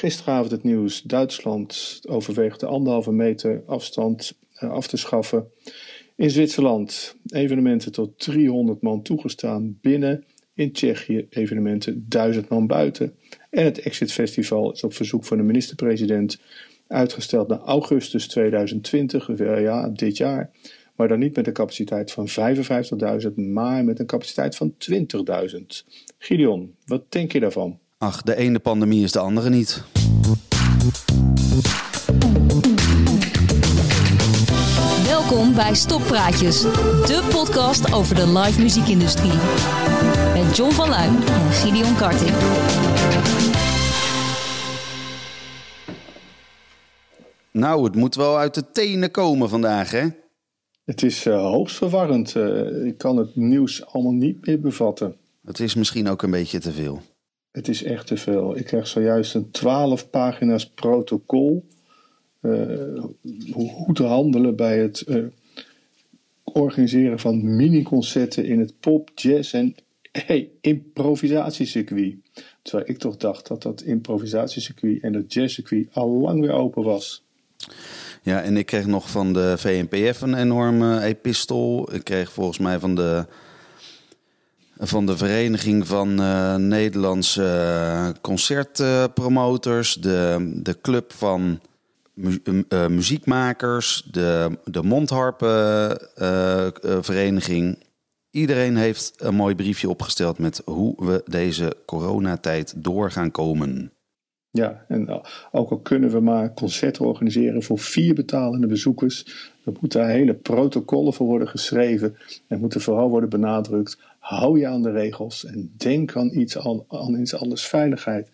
gisteravond het nieuws. Duitsland overweegt de anderhalve meter afstand uh, af te schaffen. In Zwitserland evenementen tot 300 man toegestaan binnen. In Tsjechië evenementen 1000 man buiten. En het Exit Festival is op verzoek van de minister-president uitgesteld naar augustus 2020, ja, dit jaar. Maar dan niet met een capaciteit van 55.000, maar met een capaciteit van 20.000. Gideon, wat denk je daarvan? Ach, de ene pandemie is de andere niet. Welkom bij Stoppraatjes, de podcast over de live muziekindustrie. Met John van Luijn en Gideon Karting. Nou, het moet wel uit de tenen komen vandaag, hè? Het is uh, hoogst verwarrend. Uh, ik kan het nieuws allemaal niet meer bevatten. Het is misschien ook een beetje te veel. Het is echt te veel. Ik krijg zojuist een 12 pagina's protocol. Uh, hoe te handelen bij het organiseren van mini-concerten in het pop, jazz en hey, improvisatiecircuit. Terwijl ik toch dacht dat dat improvisatiecircuit en dat jazzcircuit al lang weer open was. Ja, en ik kreeg nog van de VNPF een enorme epistel. Ik kreeg volgens mij van de, van de Vereniging van uh, Nederlandse Concertpromoters, de, de Club van mu uh, Muziekmakers, de, de Mondharpenvereniging. Iedereen heeft een mooi briefje opgesteld met hoe we deze coronatijd door gaan komen. Ja, en ook al kunnen we maar concerten organiseren voor vier betalende bezoekers, er moeten hele protocollen voor worden geschreven. Er moeten vooral worden benadrukt: hou je aan de regels en denk aan iets, aan, aan anders, veiligheid.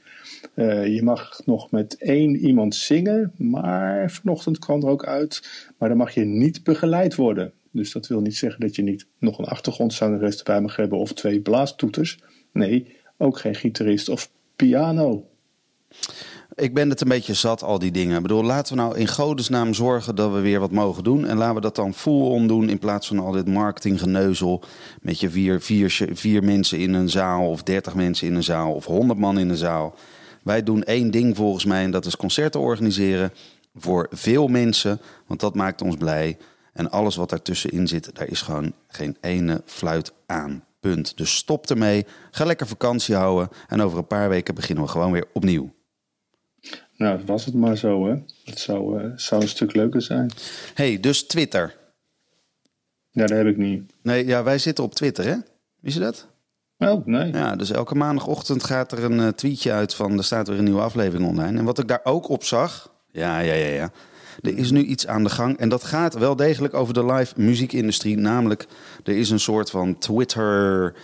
Uh, je mag nog met één iemand zingen, maar vanochtend kwam er ook uit, maar dan mag je niet begeleid worden. Dus dat wil niet zeggen dat je niet nog een achtergrondzangeres erbij mag hebben of twee blaastoeters. Nee, ook geen gitarist of piano. Ik ben het een beetje zat, al die dingen. Ik bedoel, laten we nou in godesnaam zorgen dat we weer wat mogen doen. En laten we dat dan full-on doen in plaats van al dit marketinggeneuzel. Met je vier, vier, vier mensen in een zaal, of dertig mensen in een zaal, of honderd man in een zaal. Wij doen één ding volgens mij en dat is concerten organiseren voor veel mensen. Want dat maakt ons blij. En alles wat daartussenin zit, daar is gewoon geen ene fluit aan. Punt. Dus stop ermee. Ga lekker vakantie houden. En over een paar weken beginnen we gewoon weer opnieuw. Nou, was het maar zo, hè? Het zou, uh, zou een stuk leuker zijn. hey, dus Twitter. Ja, dat heb ik niet. Nee, ja, wij zitten op Twitter, hè? Wist je dat? Oh, nee. Ja, dus elke maandagochtend gaat er een uh, tweetje uit van... er staat weer een nieuwe aflevering online. En wat ik daar ook op zag... Ja, ja, ja, ja. Er is nu iets aan de gang en dat gaat wel degelijk over de live muziekindustrie. Namelijk, er is een soort van Twitter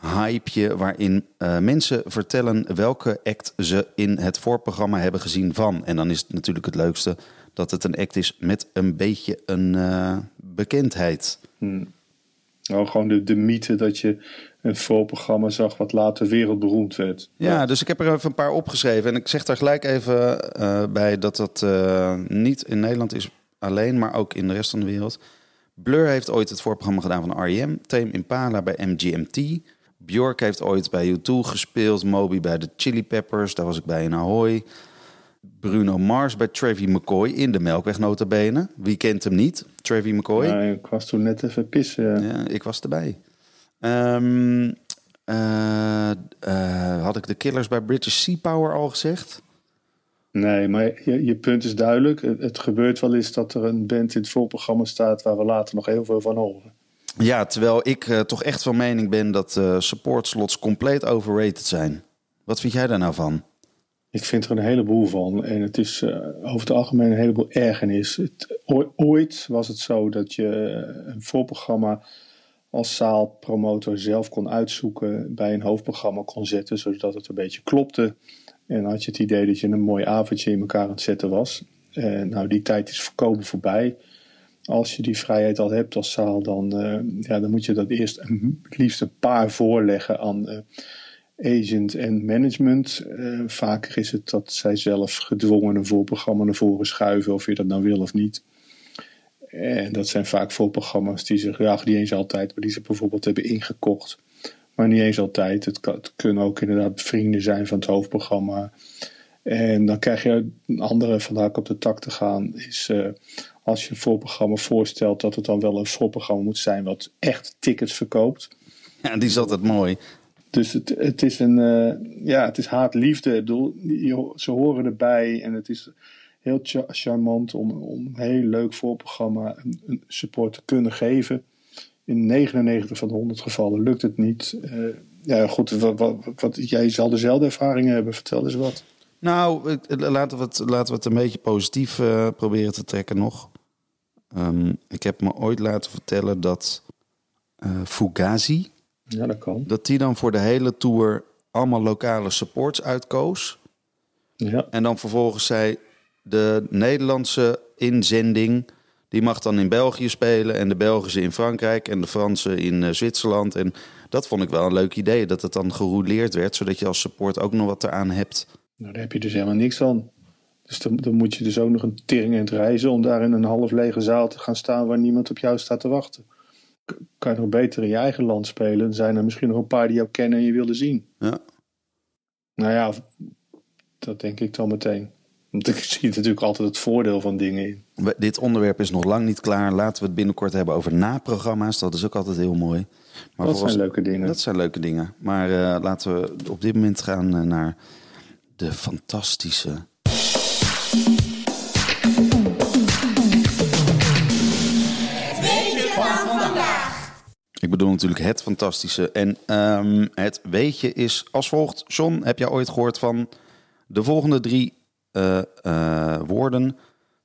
hypeje waarin uh, mensen vertellen welke act ze in het voorprogramma hebben gezien van. En dan is het natuurlijk het leukste dat het een act is met een beetje een uh, bekendheid. Hmm. Nou, gewoon de, de mythe dat je een voorprogramma zag wat later wereldberoemd werd. Ja, dus ik heb er even een paar opgeschreven. En ik zeg daar gelijk even uh, bij dat dat niet in Nederland is alleen, maar ook in de rest van de wereld. Blur heeft ooit het voorprogramma gedaan van R.E.M. Tame Impala bij MGMT. Bjork heeft ooit bij U2 gespeeld. Moby bij de Chili Peppers. Daar was ik bij in Ahoy. Bruno Mars bij Trevi McCoy in de Melkweg notabene. Wie kent hem niet? Trevi McCoy. Ja, ik was toen net even pissen. Ja, ik was erbij. Um, uh, uh, had ik de Killers bij British Sea Power al gezegd? Nee, maar je, je punt is duidelijk. Het, het, gebeurt wel eens dat er een band in het voorprogramma staat waar we later nog heel veel van horen. Ja, terwijl ik uh, toch echt van mening ben dat uh, support slots compleet overrated zijn. Wat vind jij daar nou van? Ik vind er een heleboel van. En het is uh, over het algemeen een heleboel ergernis. Het, ooit was het zo dat je een voorprogramma als zaalpromotor zelf kon uitzoeken. Bij een hoofdprogramma kon zetten, zodat het een beetje klopte. En had je het idee dat je een mooi avondje in elkaar aan het zetten was. nou, die tijd is voorkomen voorbij als je die vrijheid al hebt als zaal, dan, uh, ja, dan moet je dat eerst het liefst een paar voorleggen aan uh, agent en management. Uh, vaker is het dat zij zelf gedwongen een voorprogramma naar voren schuiven, of je dat nou wil of niet. En dat zijn vaak voorprogramma's die zich, ja, niet eens altijd, maar die ze bijvoorbeeld hebben ingekocht. Maar niet eens altijd. Het, kunnen ook inderdaad vrienden zijn van het hoofdprogramma. En dan krijg je een andere van hak op de tak te gaan. Is als je een voorprogramma voorstelt, dat het dan wel een voorprogramma moet zijn wat echt tickets verkoopt. Ja, die is altijd mooi. Dus het, het is een, uh, ja, het is haat-liefde. Ik bedoel, ze horen erbij en het is heel charmant om, om een heel leuk voorprogramma een, een support te kunnen geven. In 99 van de 100 gevallen lukt het niet. Uh, ja, goed, wat, wat, wat, jij zal dezelfde ervaringen hebben. Vertel eens wat. Nou, laten we het, laten we het een beetje positief uh, proberen te trekken nog. Um, ik heb me ooit laten vertellen dat uh, Fugazi, ja, dat, kan. dat die dan voor de hele tour allemaal lokale supports uitkoos. Ja. En dan vervolgens zei de Nederlandse inzending, die mag dan in België spelen en de Belgische in Frankrijk en de Franse in uh, Zwitserland. En dat vond ik wel een leuk idee, dat het dan gerouleerd werd, zodat je als support ook nog wat eraan hebt. Nou, daar heb je dus helemaal niks aan. Dus dan, dan moet je dus ook nog een tering in het reizen om daar in een half lege zaal te gaan staan waar niemand op jou staat te wachten. Kan je nog beter in je eigen land spelen? Dan zijn er misschien nog een paar die jou kennen en je willen zien. Ja. Nou ja, dat denk ik dan meteen. Want ik zie natuurlijk altijd het voordeel van dingen in. Dit onderwerp is nog lang niet klaar. Laten we het binnenkort hebben over naprogramma's. Dat is ook altijd heel mooi. Maar dat zijn leuke dingen. Dat zijn leuke dingen. Maar uh, laten we op dit moment gaan uh, naar de fantastische. Ik bedoel natuurlijk het fantastische. En um, het weetje is als volgt. John, heb jij ooit gehoord van de volgende drie uh, uh, woorden?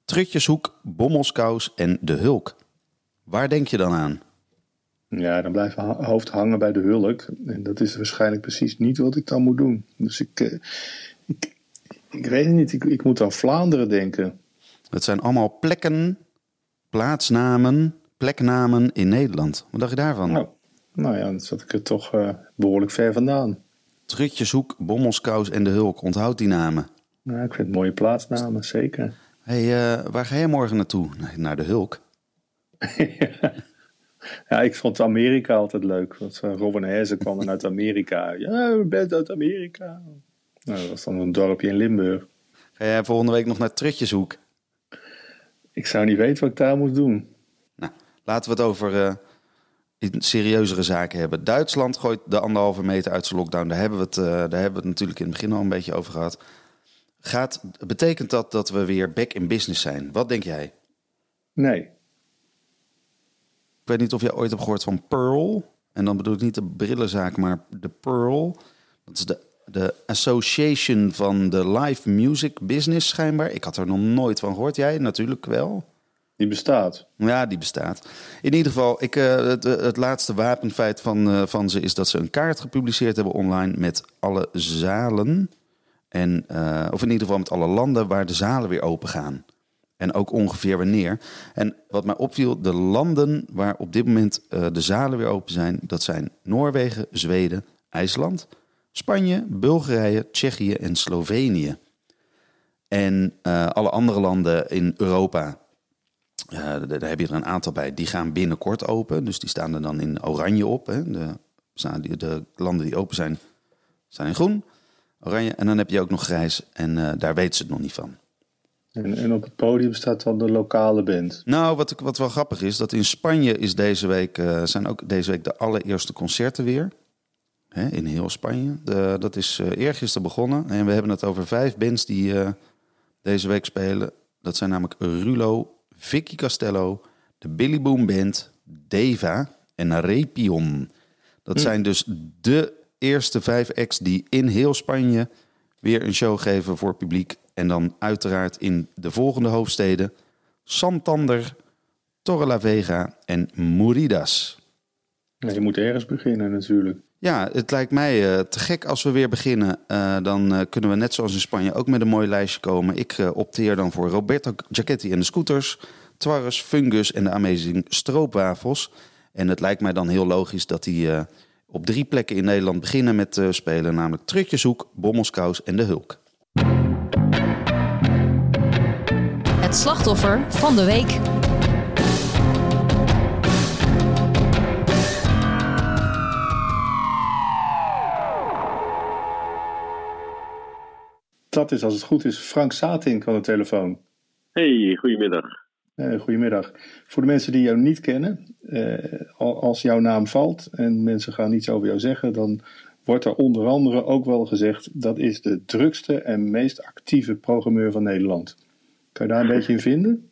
Trutjeshoek, Bommelskous en de Hulk. Waar denk je dan aan? Ja, dan blijft mijn hoofd hangen bij de hulk. En dat is waarschijnlijk precies niet wat ik dan moet doen. Dus ik, uh, ik, ik, weet het niet. Ik, ik moet aan Vlaanderen denken. Het zijn allemaal plekken, plaatsnamen, pleknamen in Nederland. Wat dacht je daarvan? Nou, nou ja, dan zat ik er toch uh, behoorlijk ver vandaan. Trutjeshoek, Bommelskous en de Hulk. Onthoud die namen. Nou, ik vind mooie plaatsnamen, zeker. hey, uh, waar ga jij morgen naartoe? Naar de Hulk. Ja, ik vond Amerika altijd leuk. Want uh, Robin Herzen kwam dan uit Amerika. Ja, u bent uit Amerika. Nou, dat was dan een dorpje in Limburg. Ga jij volgende week nog naar Trutjeshoek? Ik zou niet weten wat ik daar moet doen. Laten we het over uh, serieuzere zaken hebben. Duitsland gooit de anderhalve meter uit zijn lockdown. Daar hebben we het, uh, daar hebben we het natuurlijk in het begin al een beetje over gehad. Gaat, betekent dat dat we weer back in business zijn? Wat denk jij? Nee. Ik weet niet of je ooit hebt gehoord van Pearl. En dan bedoel ik niet de brillenzaak, maar de Pearl. Dat is de, de association van de live music business schijnbaar. Ik had er nog nooit van gehoord. Jij natuurlijk wel. Die bestaat. Ja, die bestaat. In ieder geval, ik, uh, het, het, laatste wapenfeit van, uh, van ze is dat ze een kaart gepubliceerd hebben online met alle zalen. En, of in ieder geval met alle landen waar de zalen weer open gaan. En ook ongeveer wanneer. En wat mij opviel, de landen waar op dit moment de zalen weer open zijn, dat zijn Noorwegen, Zweden, IJsland, Spanje, Bulgarije, Tsjechië en Slovenië. En alle andere landen in Europa, daar heb je er een aantal bij, die gaan binnenkort open. Dus die staan er dan in oranje op. Hè. De, de landen die open zijn, staan in groen, oranje. En dan heb je ook nog grijs en daar weten ze het nog niet van. En, en, op het podium staat dan de lokale band. Nou, wat, wat wel grappig is, dat in Spanje is deze week, uh, zijn ook deze week de allereerste concerten weer. Hè, in heel Spanje. De, dat is uh, eergisteren begonnen. En we hebben het over vijf bands die uh, deze week spelen. Dat zijn namelijk Rulo, Vicky Castello, de Billy Boom Band, Deva en Repion. Dat hm. zijn dus de eerste vijf acts die in heel Spanje weer een show geven voor publiek. En dan uiteraard in de volgende hoofdsteden: Santander, Torrelavega en Muridas. Ja, je moet ergens beginnen natuurlijk. Ja, het lijkt mij uh, te gek als we weer beginnen. Uh, dan uh, kunnen we net zoals in Spanje ook met een mooi lijstje komen. Ik opteer dan voor Roberto Giacchetti en de Scooters, Twarres, Fungus en de Amazing Stroopwafels. En het lijkt mij dan heel logisch dat die op drie plekken in Nederland beginnen met spelen. Namelijk Trutjeshoek, Bommelskous en De Hulk. Het slachtoffer van de week. Dat is als het goed is Frank Satink aan de telefoon. Hey, goedemiddag. Uh, goedemiddag. Voor de mensen die jou niet kennen, uh, als jouw naam valt en mensen gaan iets over jou zeggen, dan wordt er onder andere ook wel gezegd dat is de drukste en meest actieve programmeur van Nederland. Kan je daar een beetje in vinden?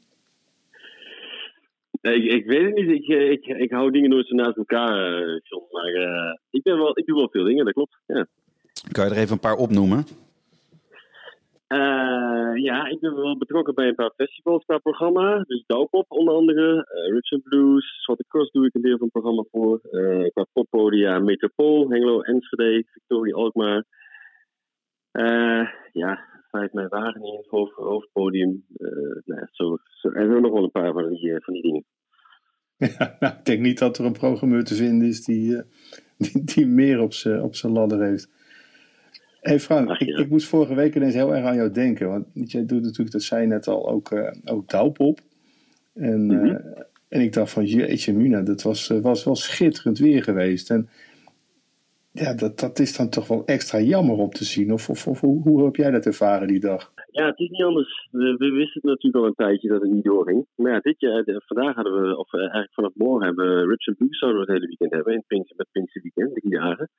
Ik, ik weet het niet. Ik, eh, ik, ik hou dingen nooit zo naast elkaar, John. Maar uh, ik, ben wel, ik doe wel veel dingen, dat klopt. Ja. Kan je er even een paar opnoemen? Uh, ja, ik ben wel betrokken bij een paar festivals qua programma. Dus Doupop onder andere, uh, Rich and Blues, Zwarte Cross doe ik een deel van het programma voor. Uh, qua poppodia Metropool, Hengelo, Enschede, Victoria Alkmaar. ja, Vijf Mei Wageningen, hoofdpodium. nou, zo, er zijn nog wel een paar van die, van die dingen. Ja, nou, ik denk niet dat er een programmeur te vinden is die, die, die meer op zijn ladder heeft hey Frank, ik, ik, moest vorige week ineens heel erg aan jou denken. Want jij doet natuurlijk, dat zei je net al, ook, uh, ook. En, mm -hmm. en ik dacht van, jeetje mina, dat was, uh, was wel schitterend weer geweest. En ja, dat, dat is dan toch wel extra jammer om te zien. Of, of, of hoe, hoe, heb jij dat ervaren die dag? Ja, het is niet anders. We, we, wisten natuurlijk al een tijdje dat het niet doorging. Maar ja, dit jaar, vandaag hadden we, of eigenlijk vanaf morgen hebben we Richard Blues zouden we het hele weekend hebben. In Pinkster, met Pinkster Weekend, drie dagen.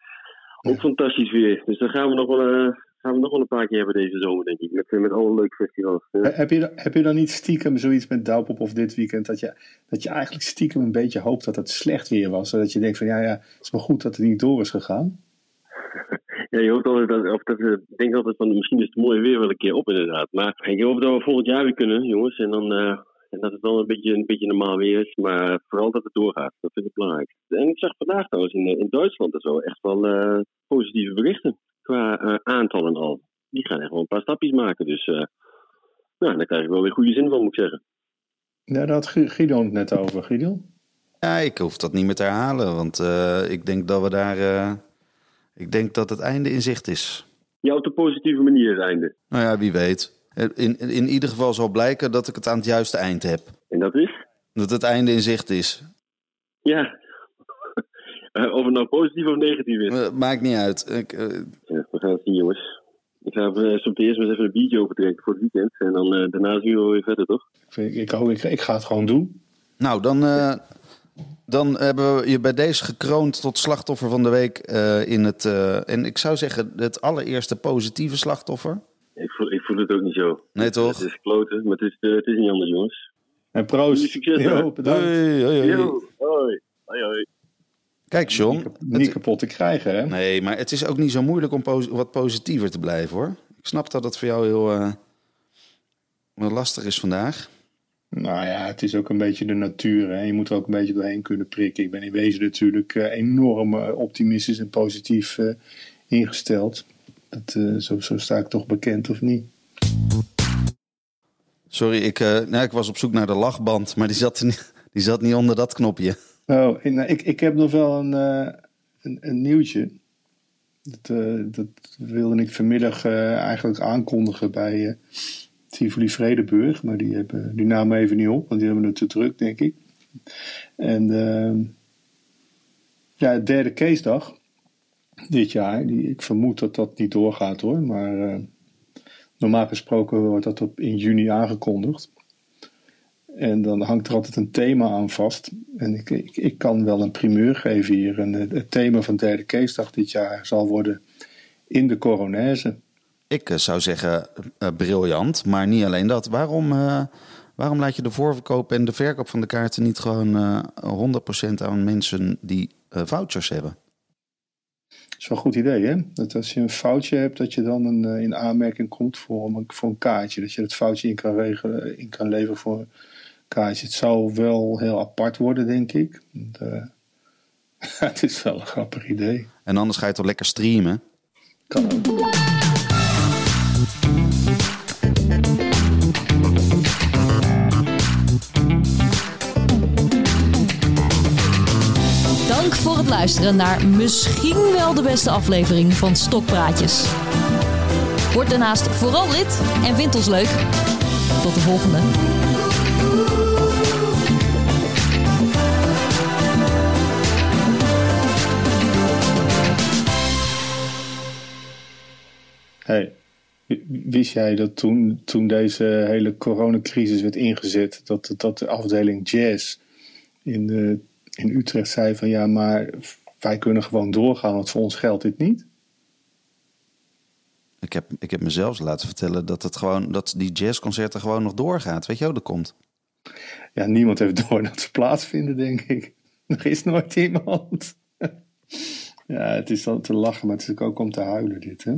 Ook fantastisch weer. Dus dan gaan we nog wel, uh, gaan we nog wel een paar keer hebben deze zomer, denk ik. Met, met alle leuke festivals. Ja. Heb, je, heb je dan niet stiekem zoiets met Doupop of dit weekend... Dat je, dat je eigenlijk stiekem een beetje hoopt dat het slecht weer was? Zodat je denkt van ja, ja, het is maar goed dat het niet door is gegaan? Ja, je hoopt altijd dat, of dat, ik denk altijd van misschien is het mooie weer wel een keer op inderdaad. Maar ik hoop dat we volgend jaar weer kunnen, jongens. En dan, uh, en dat het dan een beetje, een beetje normaal weer is, maar vooral dat het doorgaat. Dat vind ik belangrijk. En ik zag vandaag trouwens in, in Duitsland en zo echt wel uh, positieve berichten qua uh, aantallen al. Die gaan echt wel een paar stapjes maken. Dus uh, nou, daar krijg ik wel weer goede zin van, moet ik zeggen. Ja, daar had Gideon het net over. Gideon? Ja, ik hoef dat niet meer te herhalen, want ik denk dat we daar... ik denk dat het einde in zicht is. Ja, op de positieve manier het einde. Nou ja, wie weet. In, in ieder geval zal blijken dat ik het aan het juiste eind heb. En dat is? Dat het einde in zicht is. Ja. of het nou positief of negatief is. Uh, maakt niet uit. Ik, uh... ja, we gaan het zien, jongens. Ik ga uh, zo eerst maar even een biertje opentrekken voor het weekend. En dan daarna zien we weer verder, toch? Ik, ik, ik, ik, ik ga het gewoon doen. Nou, dan, dan hebben we je bij deze gekroond tot slachtoffer van de week in het... en ik zou zeggen, het allereerste positieve slachtoffer. Ik voel, het ook niet zo. Nee, toch? Het is kloten, maar het is, uh, het is niet anders, jongens. En proost. Succes, Yo, bedankt. Hoi, hoi, hoi. Yo, hoi. Hoi, hoi. Kijk, John. Niet, niet het, kapot te krijgen, hè? Nee, maar het is ook niet zo moeilijk om pos wat positiever te blijven, hoor. Ik snap dat het voor jou heel uh, lastig is vandaag. Nou ja, het is ook een beetje de natuur. Hè? Je moet er ook een beetje doorheen kunnen prikken. Ik ben in wezen natuurlijk uh, enorm optimistisch en positief ingesteld. Dat, uh, zo, zo, sta ik toch bekend, of niet? Sorry, ik, uh, nou, ik was op zoek naar de lachband, maar die zat, niet, die zat niet onder dat knopje. Oh, ik, nou, ik, ik heb nog wel een, uh, een, een, nieuwtje. Dat, dat wilde ik vanmiddag eigenlijk aankondigen bij Tivoli Vredeburg. Maar die, hebben, die namen even niet op, want die hebben het te druk, denk ik. En ehm, ja, derde casedag dit jaar. Die, ik vermoed dat dat niet doorgaat hoor. Maar normaal gesproken wordt dat op, in juni aangekondigd. En dan hangt er altijd een thema aan vast. En ik, ik, ik kan wel een primeur geven hier. En het, thema van derde keesdag dit jaar zal worden in de coronaise. Ik uh, zou zeggen uh, briljant, maar niet alleen dat. Waarom, waarom laat je de voorverkoop en de verkoop van de kaarten niet gewoon 100% aan mensen die vouchers hebben? Is wel een goed idee, hè? Dat als je een foutje hebt, dat je dan een, in aanmerking komt voor een, voor een kaartje. Dat je het foutje in kan, regelen, in kan leveren voor een kaartje. Het zou wel heel apart worden, denk ik. De, het is wel een grappig idee. En anders ga je toch lekker streamen? Kan ook. Dank voor het luisteren naar misschien wel de beste aflevering van Stokpraatjes. Word daarnaast vooral lid en vind ons leuk. Tot de volgende. Hey, Wist jij dat toen, toen deze hele coronacrisis werd ingezet, dat, dat de afdeling jazz in, de, in Utrecht zei van ja, maar wij kunnen gewoon doorgaan, want voor ons geldt dit niet? Ik heb, ik heb mezelf laten vertellen dat, het gewoon, dat die jazzconcerten gewoon nog doorgaat. Weet je hoe dat komt? Ja, niemand heeft door dat ze plaatsvinden, denk ik. Er is nooit iemand. ja, het is dan te lachen, maar het is ook om te huilen, dit, hè?